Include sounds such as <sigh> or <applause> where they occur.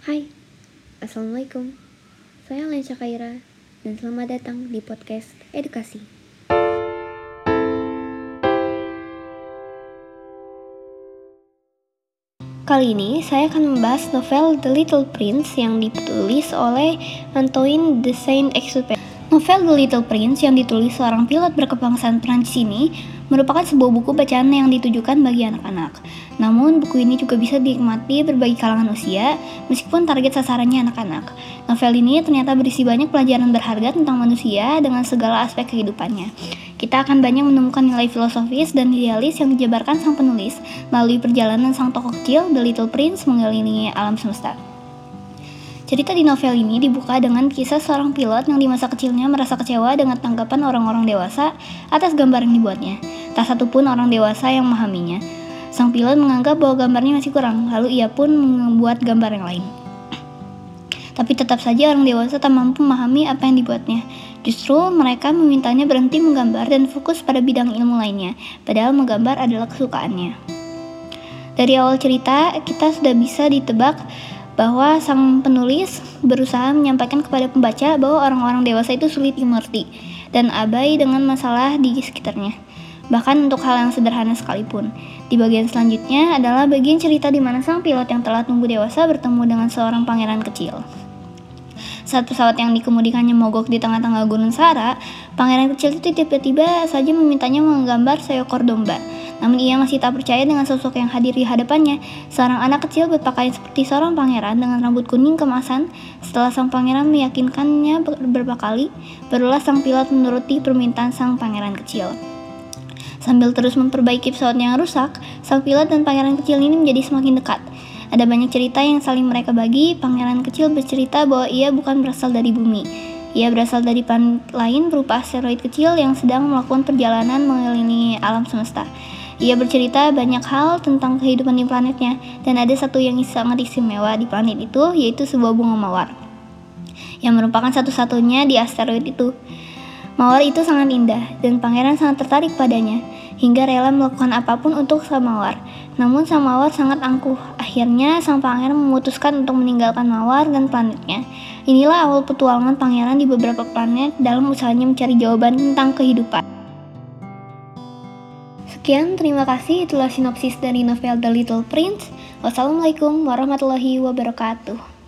Hai, Assalamualaikum. Saya Lensha Kaira Dan selamat datang di podcast Edukasi. Kali ini saya akan membahas novel The Little Prince yang ditulis oleh Antoine de Saint-Exupéry. Novel The Little Prince yang ditulis seorang pilot berkebangsaan Prancis ini merupakan sebuah buku bacaan yang ditujukan bagi anak-anak. Namun, buku ini juga bisa dinikmati berbagai kalangan usia, meskipun target sasarannya anak-anak. Novel ini ternyata berisi banyak pelajaran berharga tentang manusia dengan segala aspek kehidupannya. Kita akan banyak menemukan nilai filosofis dan idealis yang dijabarkan sang penulis melalui perjalanan sang tokoh kecil, The Little Prince, mengelilingi alam semesta. Cerita di novel ini dibuka dengan kisah seorang pilot yang di masa kecilnya merasa kecewa dengan tanggapan orang-orang dewasa atas gambar yang dibuatnya. Tak satu pun orang dewasa yang memahaminya. Sang pilot menganggap bahwa gambarnya masih kurang, lalu ia pun membuat gambar yang lain. <clears throat> Tapi tetap saja orang dewasa tak mampu memahami apa yang dibuatnya. Justru mereka memintanya berhenti menggambar dan fokus pada bidang ilmu lainnya, padahal menggambar adalah kesukaannya. Dari awal cerita, kita sudah bisa ditebak bahwa sang penulis berusaha menyampaikan kepada pembaca bahwa orang-orang dewasa itu sulit dimengerti dan abai dengan masalah di sekitarnya. Bahkan untuk hal yang sederhana sekalipun. Di bagian selanjutnya adalah bagian cerita di mana sang pilot yang telah tumbuh dewasa bertemu dengan seorang pangeran kecil. Saat pesawat yang dikemudikannya mogok di tengah-tengah gunung Sahara, pangeran kecil itu tiba-tiba saja memintanya menggambar seekor domba. Namun ia masih tak percaya dengan sosok yang hadir di hadapannya. Seorang anak kecil berpakaian seperti seorang pangeran dengan rambut kuning kemasan. Setelah sang pangeran meyakinkannya beberapa kali, barulah sang pilot menuruti permintaan sang pangeran kecil. Sambil terus memperbaiki pesawatnya yang rusak, sang pilot dan pangeran kecil ini menjadi semakin dekat. Ada banyak cerita yang saling mereka bagi. Pangeran kecil bercerita bahwa ia bukan berasal dari bumi. Ia berasal dari planet lain berupa asteroid kecil yang sedang melakukan perjalanan mengelilingi alam semesta. Ia bercerita banyak hal tentang kehidupan di planetnya, dan ada satu yang sangat istimewa di planet itu, yaitu sebuah bunga mawar, yang merupakan satu-satunya di asteroid itu. Mawar itu sangat indah, dan pangeran sangat tertarik padanya, hingga rela melakukan apa pun untuk sang mawar. Namun sang mawar sangat angkuh. Akhirnya sang pangeran memutuskan untuk meninggalkan mawar dan planetnya. Inilah awal petualangan pangeran di beberapa planet dalam usahanya mencari jawaban tentang kehidupan. Sekian, terima kasih. Itulah sinopsis dari novel The Little Prince. Wassalamualaikum warahmatullahi wabarakatuh.